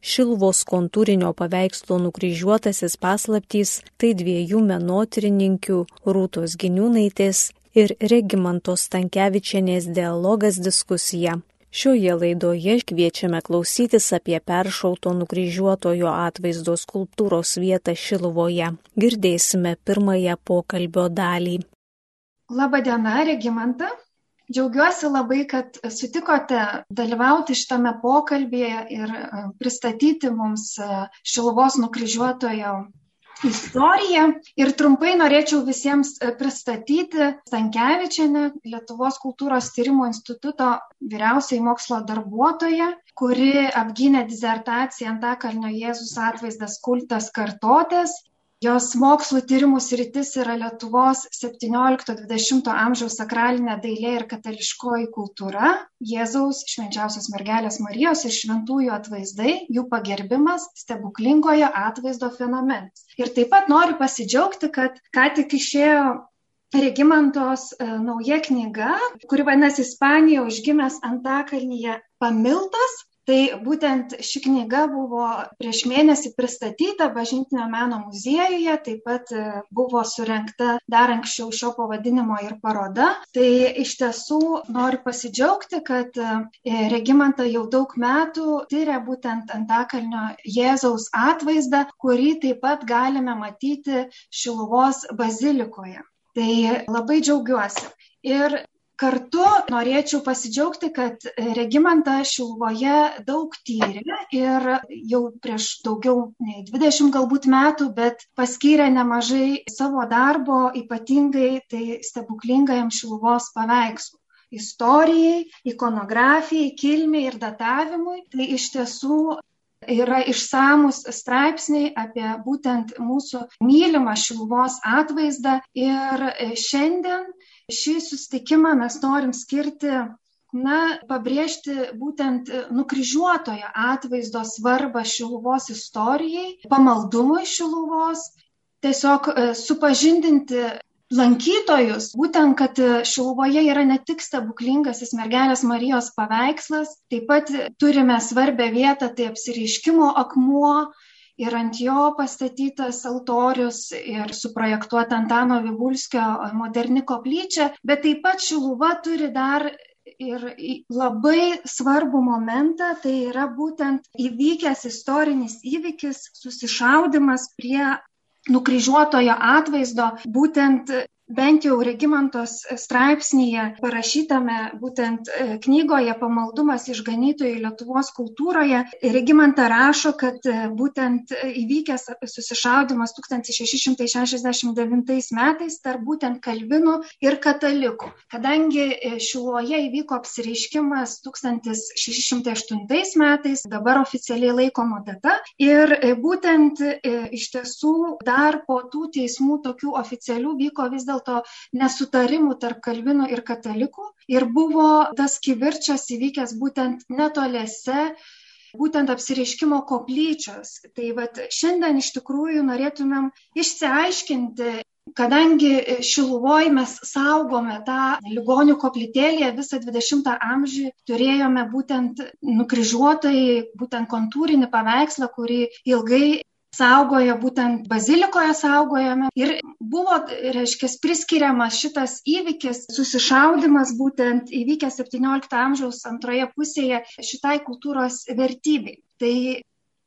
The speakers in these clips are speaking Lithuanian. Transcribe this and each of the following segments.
Šilvos kontūrinio paveikslo nukryžiuotasis paslaptys tai dviejų menotrininkių Rūtos Giniūnaitės ir Regimantos Stankievičianės dialogas diskusija. Šioje laidoje kviečiame klausytis apie peršauto nukryžiuotojo atvaizdo skulptūros vietą Šilvoje. Girdėsime pirmąją pokalbio dalį. Labadiena, Regimanta. Džiaugiuosi labai, kad sutikote dalyvauti šitame pokalbėje ir e, pristatyti mums e, Šiluvos nukryžiuotojo istoriją. Ir trumpai norėčiau visiems e, pristatyti Stankievičiane, Lietuvos kultūros tyrimo instituto vyriausiai mokslo darbuotoja, kuri apgynė dizertaciją Antakalnio Jėzus atvaizdas kultas kartotės jos mokslų tyrimų sritis yra lietuvos septyniolikto dvidešimto amžiaus sakralinė dailė ir katališkoji kultūra jėzaus švenčiausios mergelės marijos ir šventųjų atvaizdai jų pagerbimas stebuklingojo atvaizdo fenomenas. Ir taip pat noriu pasidžiaugti kad ką tik išėjo Regimantos e, nauja knyga, kuri vadinasi Ispanija užgimęs Antakalnyje pamiltas tai būtent ši knyga buvo prieš mėnesį pristatyta bažnytinio meno muziejuje taip pat e, buvo surengta dar anksčiau šio pavadinimo ir paroda. Tai iš tiesų noriu pasidžiaugti kad e, regimanta jau daug metų tiria būtent antakalnio jėzaus atvaizdą kurį taip pat galime matyti šiluvos bazilikoje. Tai labai džiaugiuosi. Ir kartu norėčiau pasidžiaugti kad regimanta šiluvoje daug tyrė ir jau prieš daugiau nei dvidešimt galbūt metų bet paskyrė nemažai savo darbo ypatingai tai stebuklingajam šiluvos paveikslui istorijai ikonografijai kilmei ir datavimui. Tai iš tiesų yra išsamūs straipsniai apie būtent mūsų mylimą šiluvos atvaizdą. Ir šiandien šį susitikimą mes norim skirti na pabrėžti būtent nukryžiuotojo atvaizdo svarbą šiluvos istorijai pamaldumui šiluvos tiesiog e, supažindinti lankytojus būtent kad šiluvoje yra ne tik stebuklingasis mergelės marijos paveikslas taip pat turime svarbią vietą tai apsireiškimo akmuo ir ant jo pastatytas altorius ir suprojektuota Antano Vivulskio moderni koplyčia, bet taip pat Šiluva turi dar ir labai svarbų momentą, tai yra būtent įvykęs istorinis įvykis, susišaudimas prie nukryžiuotojo atvaizdo, būtent bent jau Regimantos straipsnėje parašytame būtent e, knygoje Pamaldumas išganytojai Lietuvos kultūroje, Regimanta rašo, kad e, būtent įvykęs susišaudimas 1669 metais tarp būtent kalvinų ir katalikų. Kadangi e, Šiluoje įvyko apsireiškimas 1608 metais, dabar oficialiai laikoma data, ir būtent iš tiesų dar po tų teismų tokių oficialių vyko vis dėlto dėlto nesutarimų tarp kalvinų ir katalikų ir buvo tas kivirčas įvykęs būtent netoliese būtent apsireiškimo koplyčios. Tai vad šiandien iš tikrųjų norėtumėm išsiaiškinti, kadangi Šiluvoj mes saugome tą ligonių koplytėlėje visą 20 amžių, turėjome būtent nukryžiuotai, būtent kontūrinį paveikslą, kurį ilgai saugojo būtent bazilikoje saugojome. Ir buvo reiškias priskiriamas šitas įvykis susišaudymas būtent įvykęs septyniolikto amžiaus antroje pusėje šitai kultūros vertybei. Tai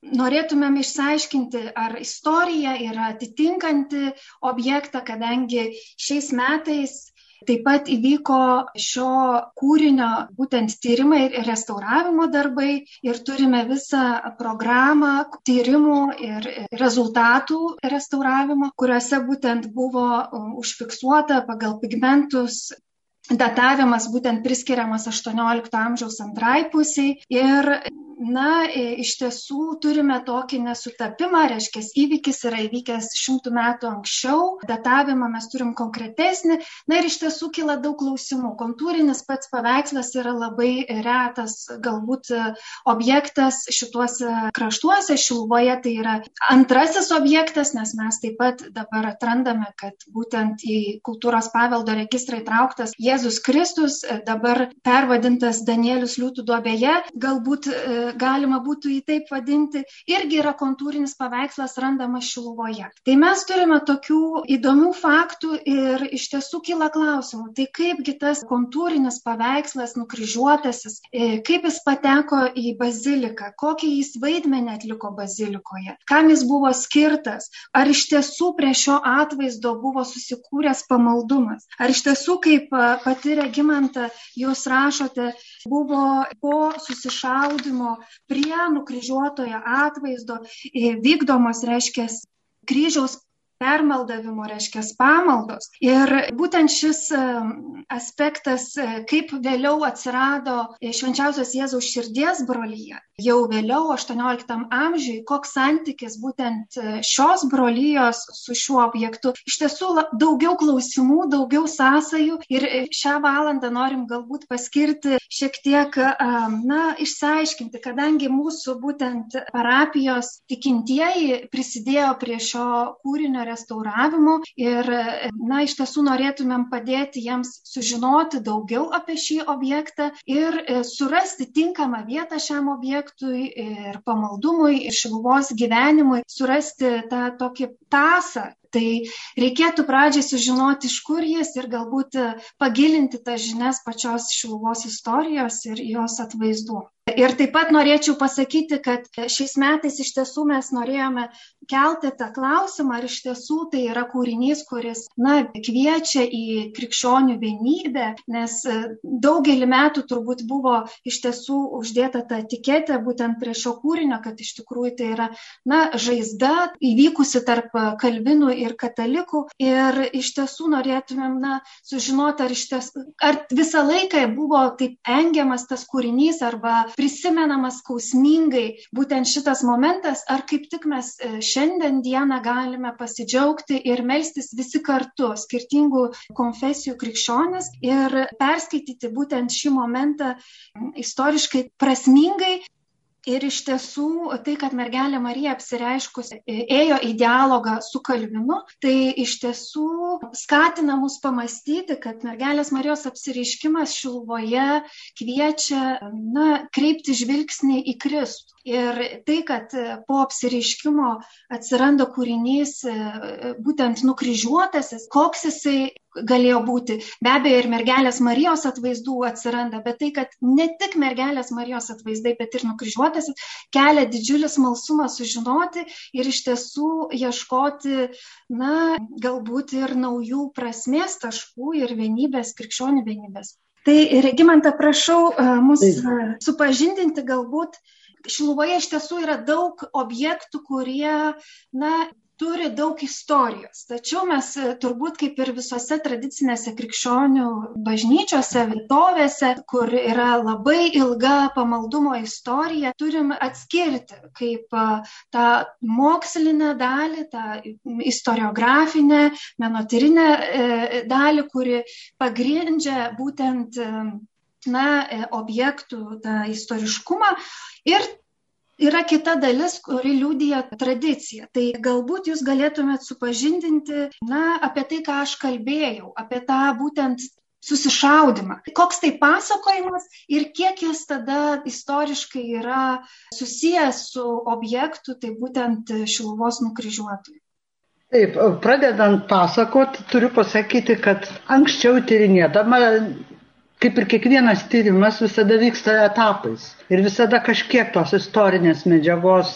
norėtumėm išsiaiškinti ar istorija yra atitinkanti objektą kadangi šiais metais taip pat įvyko šio kūrinio būtent tyrimai ir restauravimo darbai ir turime visą programą tyrimų ir rezultatų restauravimo kuriuose būtent buvo užfiksuota pagal pigmentus datavimas būtent priskiriamas aštuoniolikto amžiaus antrai pusei ir na iš tiesų turime tokį nesutapimą reiškias įvykis yra įvykęs šimtu metų anksčiau datavimą mes turim konkretesnį. Na ir iš tiesų kyla daug klausimų. Kontūrinis pats paveikslas yra labai retas galbūt objektas šituose kraštuose šiluvoje tai yra antrasis objektas nes mes taip pat dabar atrandame kad būtent į kultūros paveldo registrą įtrauktas jėzus kristus dabar pervadintas danielius liūtų duobėje. Galbūt galima būtų jį taip vadinti, irgi yra kontūrinis paveikslas randamas Šiluvoje. Tai mes turime tokių įdomių faktų ir iš tiesų kyla klausimų, tai kaipgi tas kontūrinis paveikslas nukryžiuotasis, e, kaip jis pateko į baziliką, kokį jis vaidmenį atliko bazilikoje, kam jis buvo skirtas, ar iš tiesų prie šio atvaizdo buvo susikūręs pamaldumas, ar iš tiesų, kaip pati regimanta jūs rašote, buvo po susišaudimo prie nukryžiuotojo atvaizdo vykdomos, reiškia, kryžiaus permaldavimo, reiškia pamaldos. Ir būtent šis aspektas, e, kaip vėliau atsirado švenčiausios Jėzaus širdies brolyje, jau vėliau 18 amžiui, koks santykis būtent e, šios brolyjos su šiuo objektu. Iš tiesų daugiau klausimų, daugiau sąsajų ir e, šią valandą norim galbūt paskirti šiek tiek, na, išsiaiškinti, kadangi mūsų būtent parapijos tikintieji prisidėjo prie šio kūrinio restauravimo ir, na, iš tiesų norėtumėm padėti jiems sužinoti daugiau apie šį objektą ir e, surasti tinkamą vietą šiam objektui ir pamaldumui, ir šiluvos gyvenimui, surasti tą tokį tasą Tai reikėtų pradžiai sužinoti, iš kur jis ir galbūt pagilinti tas žinias pačios šiluvos istorijos ir jos atvaizdų. Ir taip pat norėčiau pasakyti, kad šiais metais iš tiesų mes norėjome kelti tą klausimą, ar iš tiesų tai yra kūrinys, kuris, na, kviečia į krikščionių vienybę, nes e, daugelį metų turbūt buvo iš tiesų uždėta ta etiketė būtent prie šio kūrinio, kad iš tikrųjų tai yra, na, žaizda įvykusi tarp kalvinų ir katalikų. Ir iš tiesų norėtumėm, na, sužinoti, ar iš tiesų, ar visą laiką buvo taip engiamas tas kūrinys arba prisimenamas skausmingai būtent šitas momentas, ar kaip tik mes e, šiandien dieną galime pasidžiaugti ir melstis visi kartu, skirtingų konfesijų krikščionis ir perskaityti būtent šį momentą istoriškai prasmingai Ir iš tiesų tai, kad mergelė Marija apsireiškus ėjo į dialogą su Kalvinu, tai iš tiesų skatina mus pamastyti, kad mergelės Marijos apsireiškimas Šilvoje kviečia na, kreipti žvilgsnį į Kristų. Ir tai, kad po apsireiškimo atsiranda kūrinys būtent nukryžiuotasis, koks jisai galėjo būti. Be abejo, ir mergelės Marijos atvaizdų atsiranda, bet tai, kad ne tik mergelės Marijos atvaizdai, bet ir nukryžiuotasis kelia didžiulį smalsumą sužinoti ir iš tiesų ieškoti, na, galbūt ir naujų prasmės taškų ir vienybės, krikščionių vienybės. Tai, Regimantą, prašau e, mus e, supažindinti galbūt Šiluvoje iš tiesų yra daug objektų, kurie, na, turi daug istorijos. Tačiau mes e, turbūt kaip ir visose tradicinėse krikščionių bažnyčiose, vietovėse, kur yra labai ilga pamaldumo istorija, turim atskirti kaip e, tą mokslinę dalį, tą istoriografinę, menotyrinę e, dalį, kuri pagrindžia būtent na, objektų tą istoriškumą ir yra kita dalis, kuri liūdija tradiciją. Tai galbūt jūs galėtumėt supažindinti, na, apie tai, ką aš kalbėjau, apie tą būtent susišaudimą. Koks tai pasakojimas ir kiek jis tada istoriškai yra susijęs su objektu, tai būtent Šiluvos nukryžiuotojų. Taip, pradedant pasakot, turiu pasakyti, kad anksčiau tyrinėdama kaip ir kiekvienas tyrimas visada vyksta etapais. Ir visada kažkiek tos istorinės medžiagos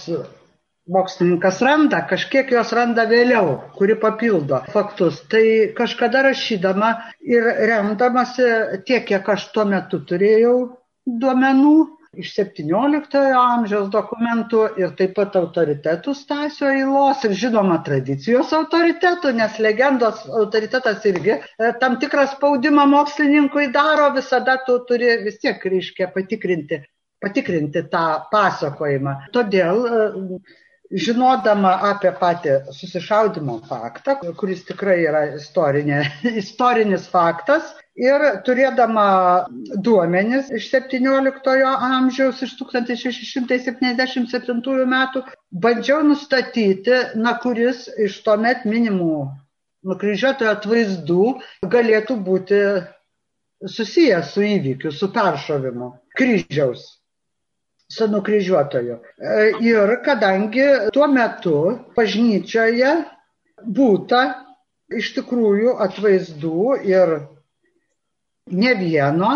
mokslininkas randa, kažkiek jos randa vėliau, kuri papildo faktus. Tai kažkada rašydama ir remdamasi tiek, kiek aš tuo metu turėjau duomenų, iš septynioliktojo amžiaus dokumentų ir taip pat autoritetų Stasio Eilos ir žinoma tradicijos autoritetų, nes legendos autoritetas irgi e, tam tikrą spaudimą mokslininkui daro, visada tu turi vis tiek, reiškia, patikrinti, patikrinti tą pasakojimą. Todėl e, žinodama apie patį susišaudimo faktą, kuris tikrai yra istorinė, istorinis faktas, ir turėdama duomenis iš 17 amžiaus, iš 1677 metų, bandžiau nustatyti, na, kuris iš tuomet minimų nukryžiuotojo atvaizdų galėtų būti susijęs su įvykiu, su peršovimu kryžiaus. su nukryžiuotoju. E, ir kadangi tuo metu bažnyčioje būta iš tikrųjų atvaizdų ir ne vieno,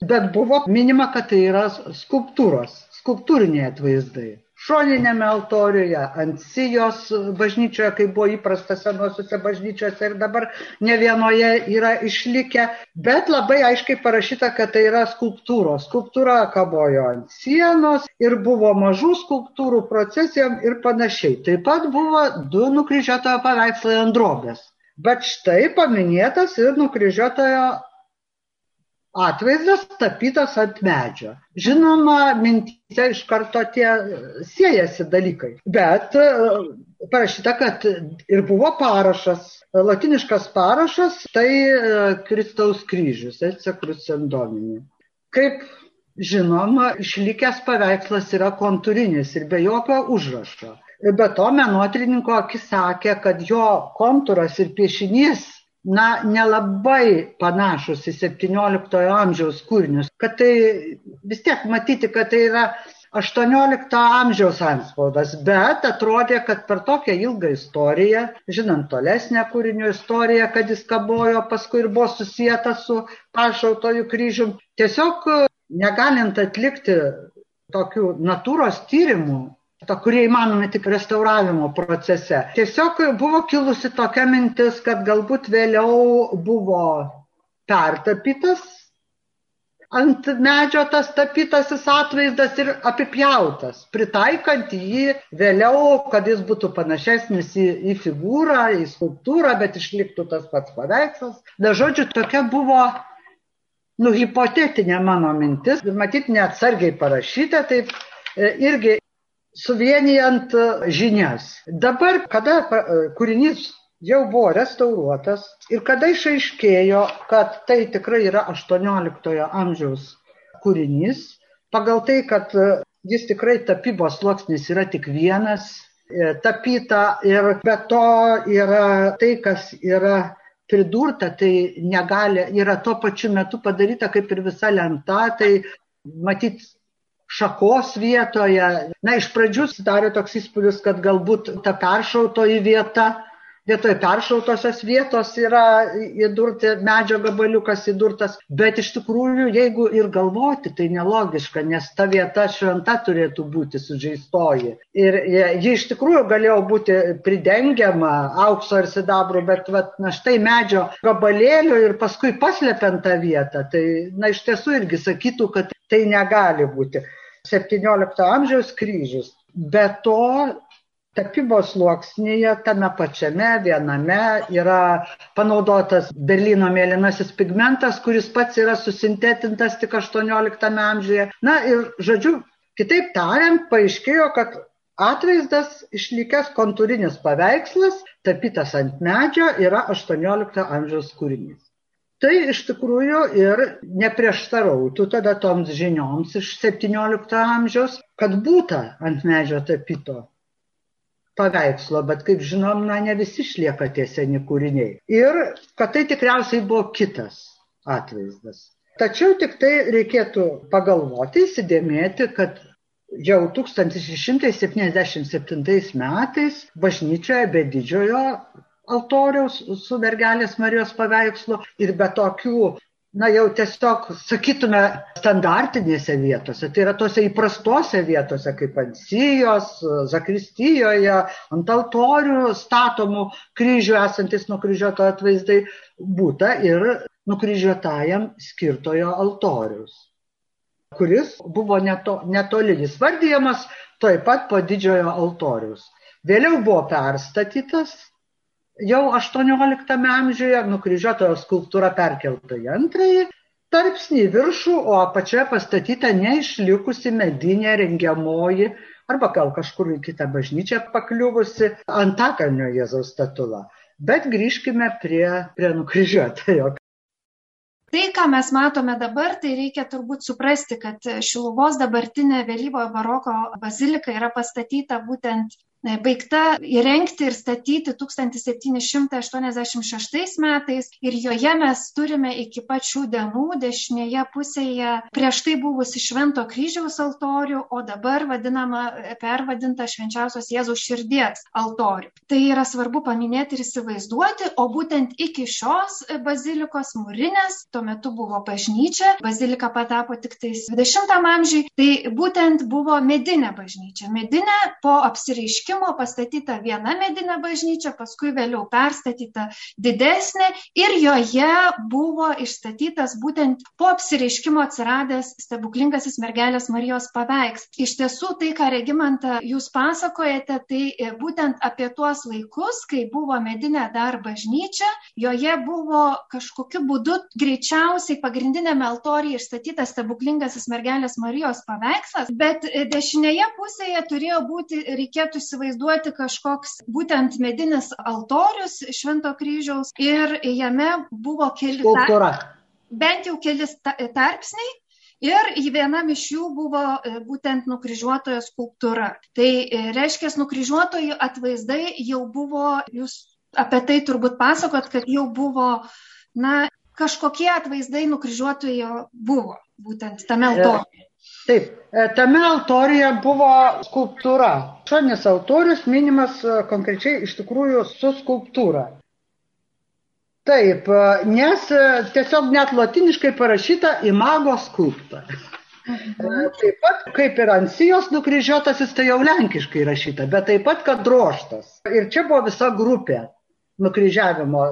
bet buvo minima, kad tai yra skulptūros, skulptūriniai atvaizdai šoniniame altoriuje, ant sijos bažnyčioje, kaip buvo įprasta senosiuose bažnyčiose ir dabar ne vienoje yra išlikę, bet labai aiškiai parašyta, kad tai yra skulptūros. Skulptūra kabojo ant sienos ir buvo mažų skulptūrų procesijom ir panašiai. Taip pat buvo du nukryžiuotojo paveikslai ant drobės. Bet štai paminėtas ir nukryžiuotojo atvaizdas tapytas ant medžio. Žinoma, mintise iš karto tie siejasi dalykai. Bet e, parašyta, kad ir buvo parašas, latiniškas parašas, tai e, Kristaus kryžius, Ece Crucendomini. Kaip žinoma, išlikęs paveikslas yra kontūrinis ir be jokio užrašo. Be to, menotrininko akis sakė, kad jo kontūras ir piešinys na, nelabai panašus į 17 amžiaus kūrinius, kad tai vis tiek matyti, kad tai yra 18 amžiaus anspaudas, bet atrodė, kad per tokią ilgą istoriją, žinant tolesnę kūrinio istoriją, kad jis kabojo, paskui ir buvo susijęta su pašautojų kryžium, tiesiog negalint atlikti tokių natūros tyrimų, to, kurie įmanomi tik restauravimo procese. Tiesiog buvo kilusi tokia mintis, kad galbūt vėliau buvo pertapytas ant medžio tas tapytasis atvaizdas ir apipjautas, pritaikant jį vėliau, kad jis būtų panašesnis į, į figūrą, į skulptūrą, bet išliktų tas pats paveikslas. Na, žodžiu, tokia buvo nu, hipotetinė mano mintis, matyt, neatsargiai parašyta, taip e, irgi suvienijant e, žinias. Dabar, kada e, kūrinys jau buvo restauruotas ir kada išaiškėjo, kad tai tikrai yra 18 amžiaus kūrinys, pagal tai, kad e, jis tikrai tapybos sluoksnis yra tik vienas, tapyta ir be to yra tai, kas yra pridurta, tai negali, yra tuo pačiu metu padaryta kaip ir visa lenta, tai matyt šakos vietoje. Na, iš pradžių sudarė toks įspūdis, kad galbūt ta peršautoji vieta, vietoje peršautosios vietos yra įdurti medžio gabaliukas įdurtas, bet iš tikrųjų, jeigu ir galvoti, tai nelogiška, nes ta vieta šventa turėtų būti sužeistoji. Ir ji iš tikrųjų galėjo būti pridengiama aukso ir sidabru, bet vat, na, štai medžio gabalėliu ir paskui paslepiant tą vietą, tai na, iš tiesų irgi sakytų, kad tai negali būti. 17 amžiaus kryžius. Be to, tapybos sluoksnėje tame pačiame viename yra panaudotas Berlyno mėlynasis pigmentas, kuris pats yra susintetintas tik 18 amžiuje. Na ir, žodžiu, kitaip tariant, paaiškėjo, kad atvaizdas išlikęs kontūrinis paveikslas, tapytas ant medžio, yra 18 amžiaus kūrinys tai iš tikrųjų ir neprieštarautų tada toms žinioms iš XVII amžiaus, kad būta ant medžio tapyto paveikslo, bet kaip žinom, na, ne visi išlieka tie seni kūriniai. Ir kad tai tikriausiai buvo kitas atvaizdas. Tačiau tik tai reikėtų pagalvoti, įsidėmėti, kad jau 1677 metais bažnyčioje be didžiojo altoriaus su mergelės Marijos paveikslu ir be tokių, na jau tiesiog, sakytume, standartinėse vietose, tai yra tose įprastose vietose, kaip ant sijos, zakristijoje, ant altorių statomų kryžių esantis nukryžiuoto atvaizdai, būta ir nukryžiuotajam skirtojo altorius kuris buvo neto, netolinis vardyjamas taip pat po didžiojo altorius. Vėliau buvo perstatytas jau 18 amžiuje nukryžiuotojo skulptūra perkelta į antrąjį tarpsnį viršų, o apačioje pastatyta neišlikusi medinė rengiamoji arba gal kažkur į kitą bažnyčią pakliuvusi antakalnio Jėzaus statula. Bet grįžkime prie, prie nukryžiuotojo. Tai, ką mes matome dabar, tai reikia turbūt suprasti, kad Šiluvos dabartinė vėlyvojo baroko bazilika yra pastatyta būtent baigta įrengti ir statyti 1786 metais ir joje mes turime iki pačių dienų dešinėje pusėje prieš tai buvusi Švento kryžiaus altorių, o dabar vadinama, pervadinta švenčiausios Jėzaus širdies altorių. Tai yra svarbu paminėti ir įsivaizduoti, o būtent iki šios bazilikos mūrinės, tuo metu buvo bažnyčia, bazilika patapo tik tais 20 amžiui, tai būtent buvo medinė bažnyčia. Medinė po apsireiškimo apsipirkimo pastatyta viena medinė bažnyčia, paskui vėliau perstatyta didesnė ir joje buvo išstatytas būtent po apsireiškimo atsiradęs stebuklingasis mergelės Marijos paveiks. Iš tiesų, tai, ką Regimanta jūs pasakojate, tai e, būtent apie tuos laikus, kai buvo medinė dar bažnyčia, joje buvo kažkokiu būdu greičiausiai pagrindinėme altorijoje išstatytas stebuklingasis mergelės Marijos paveikslas, bet e, dešinėje pusėje turėjo būti, reikėtų įsivaizduoti, įsivaizduoti kažkoks būtent medinis altorius Švento kryžiaus ir jame buvo keli, tar, bent jau kelis tarpsniai. Ir vienam iš jų buvo e, būtent nukryžiuotojo skulptūra. Tai e, reiškia, nukryžiuotojų atvaizdai jau buvo, jūs apie tai turbūt pasakot, kad jau buvo, na, kažkokie atvaizdai nukryžiuotojo buvo, būtent tame altoriuje. Taip, e, tame altoriuje buvo skulptūra. Šonis altorius minimas e, konkrečiai iš tikrųjų su skulptūra. Taip, e, nes tiesiog net latiniškai parašyta imago skulpta. Mhm. Taip pat, kaip ir ant sijos nukryžiuotasis, tai jau lenkiškai rašyta, bet taip pat, kad droštas. Ir čia buvo visa grupė nukryžiavimo e,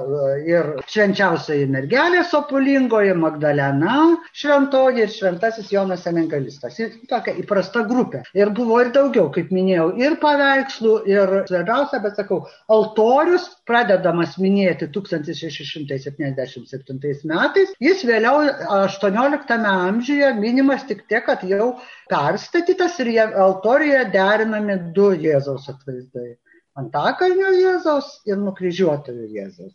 ir švenčiausioji mergelė Sopulingoji, Magdalena šventoji ir šventasis Jonas Evangelistas. Tokia įprasta grupė. Ir buvo ir daugiau, kaip minėjau, ir paveikslų, ir svarbiausia, bet sakau, altorius pradedamas minėti 1677 metais, jis vėliau 18 amžiuje minimas tik tiek, kad jau perstatytas ir altorijoje derinami du Jėzaus atvaizdai. Antakalnio Jėzaus ir nukryžiuotojo Jėzaus.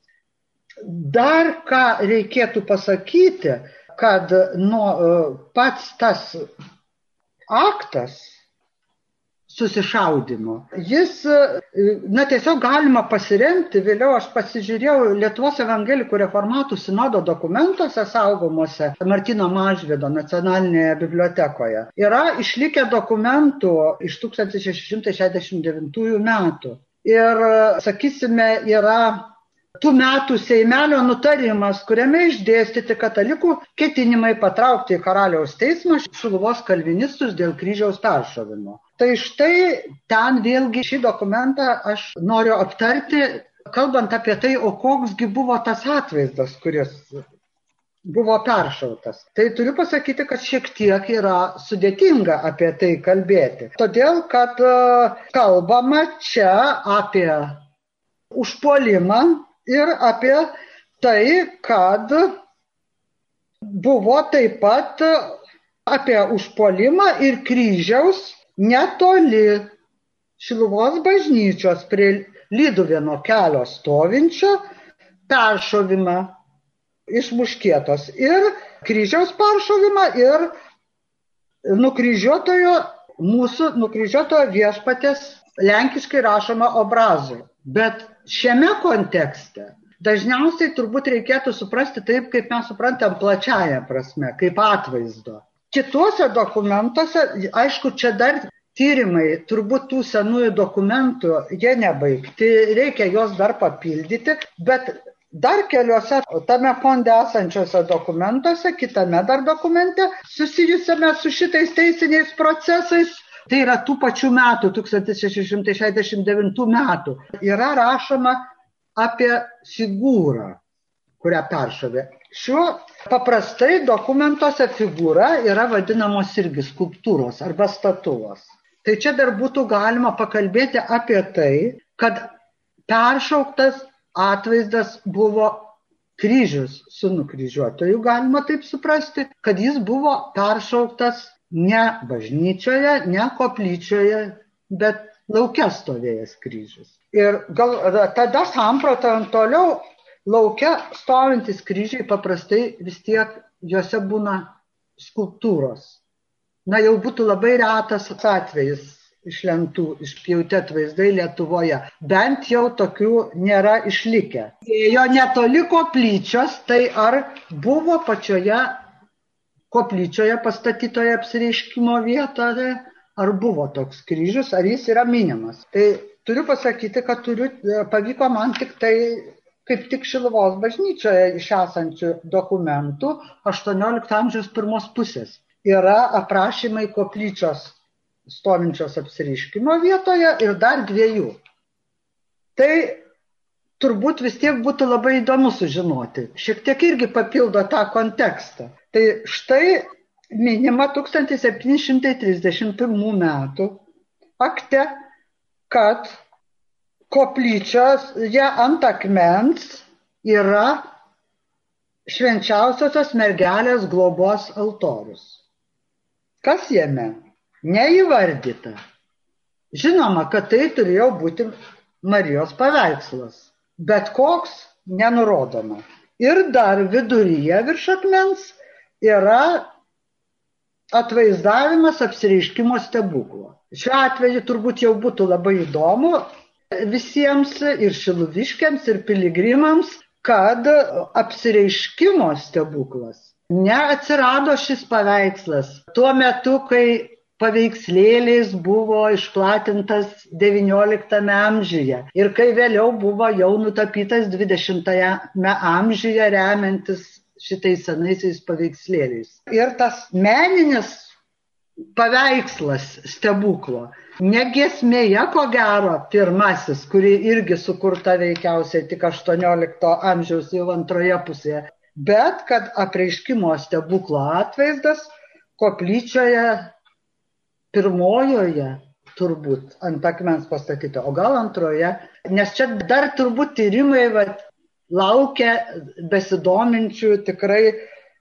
Dar ką reikėtų pasakyti, kad nu, pats tas aktas susišaudimo. Jis, na tiesiog galima pasiremti, vėliau aš pasižiūrėjau Lietuvos evangelikų reformatų sinodo dokumentuose saugomuose Martino Mažvido nacionalinėje bibliotekoje. Yra išlikę dokumentų iš 1669 metų ir, sakysime, yra tų metų Seimelio nutarimas, kuriame išdėstyti katalikų ketinimai patraukti į karaliaus teismą šiluvos kalvinistus dėl kryžiaus peršovimo. Tai štai ten vėlgi šį dokumentą aš noriu aptarti, kalbant apie tai, o koksgi buvo tas atvaizdas, kuris buvo peršautas. Tai turiu pasakyti, kad šiek tiek yra sudėtinga apie tai kalbėti. Todėl, kad e, kalbama čia apie užpuolimą ir apie tai, kad buvo taip pat apie užpuolimą ir kryžiaus netoli Šiluvos bažnyčios prie Lyduvėno kelio stovinčio peršovimą iš muškietos ir kryžiaus peršovimą ir nukryžiuotojo, mūsų nukryžiuotojo viešpatės lenkiškai rašoma obrazų. Bet šiame kontekste dažniausiai turbūt reikėtų suprasti taip, kaip mes suprantam plačiaja prasme, kaip atvaizdo. Kituose dokumentuose, aišku, čia dar tyrimai, turbūt tų senųjų dokumentų, jie nebaigti, reikia juos dar papildyti, bet dar keliuose tame fonde esančiuose dokumentuose, kitame dar dokumente, susijusiame su šitais teisiniais procesais, tai yra tų pačių metų, 1669 metų, yra rašoma apie figūrą, kurią peršovė. Šiuo paprastai dokumentuose figūra yra vadinamos irgi skulptūros arba statulos. Tai čia dar būtų galima pakalbėti apie tai, kad peršauktas atvaizdas buvo kryžius su nukryžiuotoju, galima taip suprasti, kad jis buvo peršauktas ne bažnyčioje, ne koplyčioje, bet laukia stovėjęs kryžius. Ir gal tada samprotant toliau, laukia stovintis kryžiai paprastai vis tiek juose būna skulptūros. Na jau būtų labai retas atvejis iš lentų išpjauti atvaizdai Lietuvoje. Bent jau tokių nėra išlikę. Jo netoli koplyčios, tai ar buvo pačioje koplyčioje pastatytoje apsireiškimo vietoje, ar buvo toks kryžius, ar jis yra minimas. Tai turiu pasakyti, kad turiu, pavyko man tik tai kaip tik Šiluvos bažnyčioje iš esančių dokumentų 18 amžiaus pirmos pusės yra aprašymai koplyčios stovinčios apsiriškimo vietoje ir dar dviejų. Tai turbūt vis tiek būtų labai įdomu sužinoti. Šiek tiek irgi papildo tą kontekstą. Tai štai minima 1731 metų akte, kad koplyčios ją ant akmens yra švenčiausiosios mergelės globos altorius. Kas jame? Neįvardyta. Žinoma, kad tai turėjo būti Marijos paveikslas, bet koks nenurodoma. Ir dar viduryje virš akmens yra atvaizdavimas apsireiškimo stebuklo. Šiuo atveju turbūt jau būtų labai įdomu visiems ir šiluviškiams, ir piligrimams, kad apsireiškimo stebuklas neatsirado šis paveikslas tuo metu, kai paveikslėliais buvo išplatintas XIX amžiuje ir kai vėliau buvo jau nutapytas XX amžiuje remiantis šitais senaisiais paveikslėliais. Ir tas meninis paveikslas stebuklo, negesmėje ko gero pirmasis, kuri irgi sukurta veikiausiai tik XVIII amžiaus jau antroje pusėje, bet kad apreiškimo stebuklo atvaizdas koplyčioje pirmojoje turbūt ant akmens pastatyta, o gal antroje, nes čia dar turbūt tyrimai va, laukia besidominčių tikrai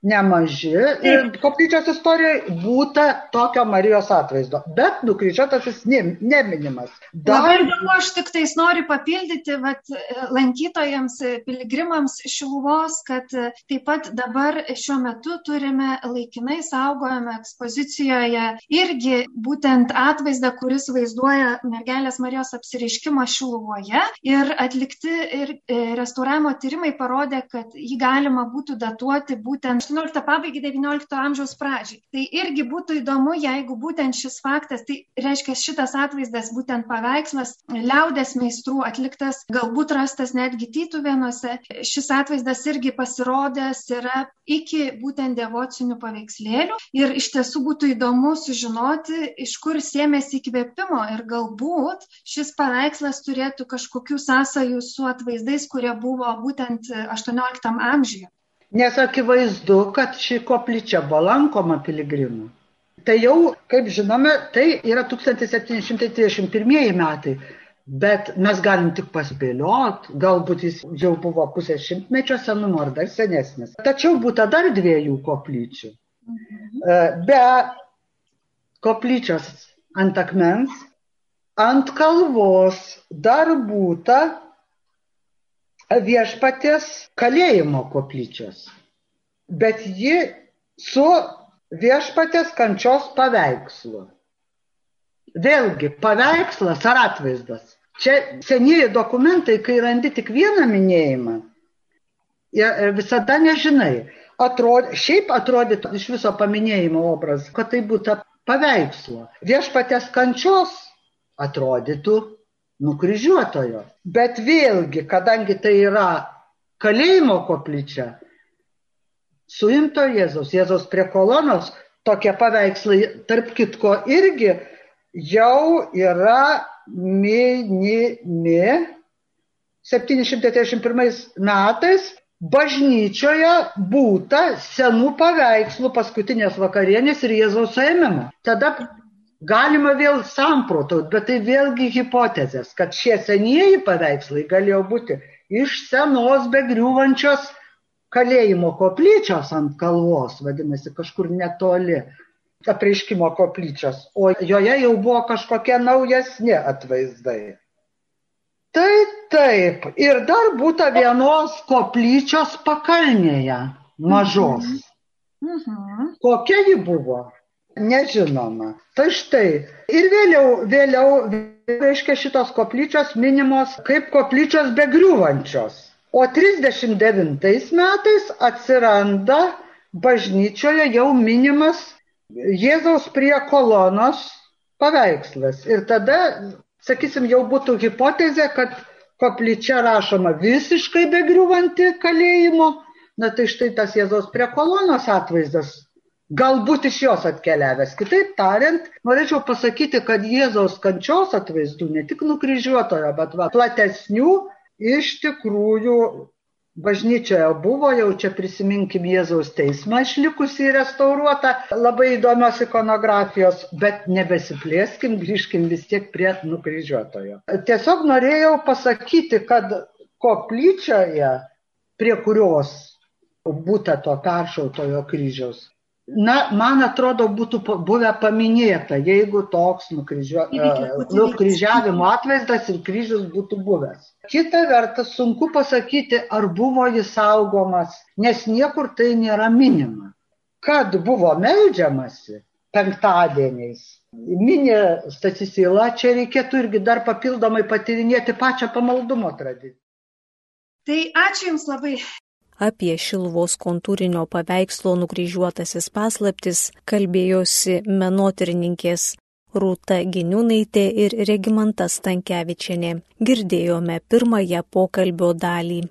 nemaži. Ir koplyčios istorijoje būta tokio Marijos atvaizdo, bet nukryžiuotasis ne, neminimas. Dar... Labai įdomu, aš tik tais noriu papildyti vat, lankytojams, piligrimams Šiluvos, kad taip pat dabar šiuo metu turime laikinai saugojame ekspozicijoje irgi būtent atvaizdą, kuris vaizduoja mergelės Marijos apsiriškimą Šiluvoje. Ir atlikti ir e, restauravimo tyrimai parodė, kad jį galima būtų datuoti būtent 18 pabaigai 19 amžiaus pradžiai. Tai irgi būtų įdomu, jeigu būtent šis faktas, tai reiškia šitas atvaizdas, būtent paveikslas, liaudės meistrų atliktas, galbūt rastas netgi tytuvėnuose, šis atvaizdas irgi pasirodęs yra iki būtent devocinių paveikslėlių ir iš tiesų būtų įdomu sužinoti, iš kur sėmėsi įkvėpimo ir galbūt šis paveikslas turėtų kažkokių sąsajų su atvaizdais, kurie buvo būtent 18 amžiuje. Nes akivaizdu, kad ši koplyčia buvo lankoma piligrimų. Tai jau, kaip žinome, tai yra 1731 metai. Bet mes galim tik paspėliot, galbūt jis jau buvo pusės šimtmečio senumo ar dar senesnis. Tačiau būtų dar dviejų koplyčių. Mhm. Be koplyčios ant akmens, ant kalvos dar būtų viešpatės kalėjimo koplyčios. Bet ji su viešpatės kančios paveikslu. Vėlgi, paveikslas ar atvaizdas. Čia senieji dokumentai, kai randi tik vieną minėjimą, visada nežinai. Atrod, šiaip atrodytų iš viso paminėjimo obrazas, kad tai būtų paveikslo. Viešpatės kančios atrodytų nukryžiuotojo. Bet vėlgi, kadangi tai yra kalėjimo koplyčia, suimto Jėzaus, Jėzaus prie kolonos, tokie paveikslai, tarp kitko, irgi jau yra minimi 731 metais bažnyčioje būta senų paveikslų paskutinės vakarienės ir Jėzaus suėmimo. Tada Galima vėl samprotaut, bet tai vėlgi hipotezės, kad šie senieji paveikslai galėjo būti iš senos begriūvančios kalėjimo koplyčios ant kalvos, vadinasi, kažkur netoli apreiškimo koplyčios, o joje jau buvo kažkokie naujesni atvaizdai. Tai taip, ir dar būtų vienos koplyčios pakalnėje, mažos. Mhm. Mhm. Kokia ji buvo? Nežinoma. Tai štai. Ir vėliau, vėliau, reiškia, šitos koplyčios minimos kaip koplyčios begriūvančios. O 39 metais atsiranda bažnyčioje jau minimas Jėzaus prie kolonos paveikslas. Ir tada, sakysim, jau būtų hipotezė, kad koplyčia rašoma visiškai begriuvanti kalėjimo. Na tai štai tas Jėzaus prie kolonos atvaizdas galbūt iš jos atkeliavęs. Kitaip tariant, norėčiau pasakyti, kad Jėzaus kančios atvaizdų, ne tik nukryžiuotojo, bet va, platesnių iš tikrųjų bažnyčioje buvo, jau čia prisiminkim Jėzaus teismą išlikusį restauruotą, labai įdomios ikonografijos, bet nebesiplėskim, grįžkim vis tiek prie nukryžiuotojo. Tiesiog norėjau pasakyti, kad koplyčioje, prie kurios būta to peršautojo kryžiaus, Na, man atrodo, būtų buvę paminėta, jeigu toks nukryžio, nukryžiavimo atvaizdas ir kryžius būtų buvęs. Kita vertas, sunku pasakyti, ar buvo jis saugomas, nes niekur tai nėra minima. Kad buvo melžiamasi penktadieniais, minė Stacisila, čia reikėtų irgi dar papildomai patyrinėti pačią pamaldumo tradiciją. Tai ačiū Jums labai. Apie Šilvos kontūrinio paveikslo nukryžiuotasis paslaptis kalbėjosi menotirininkės Rūta Giniūnaitė ir Regimanta Stankievičianė. Girdėjome pirmąją pokalbio dalį.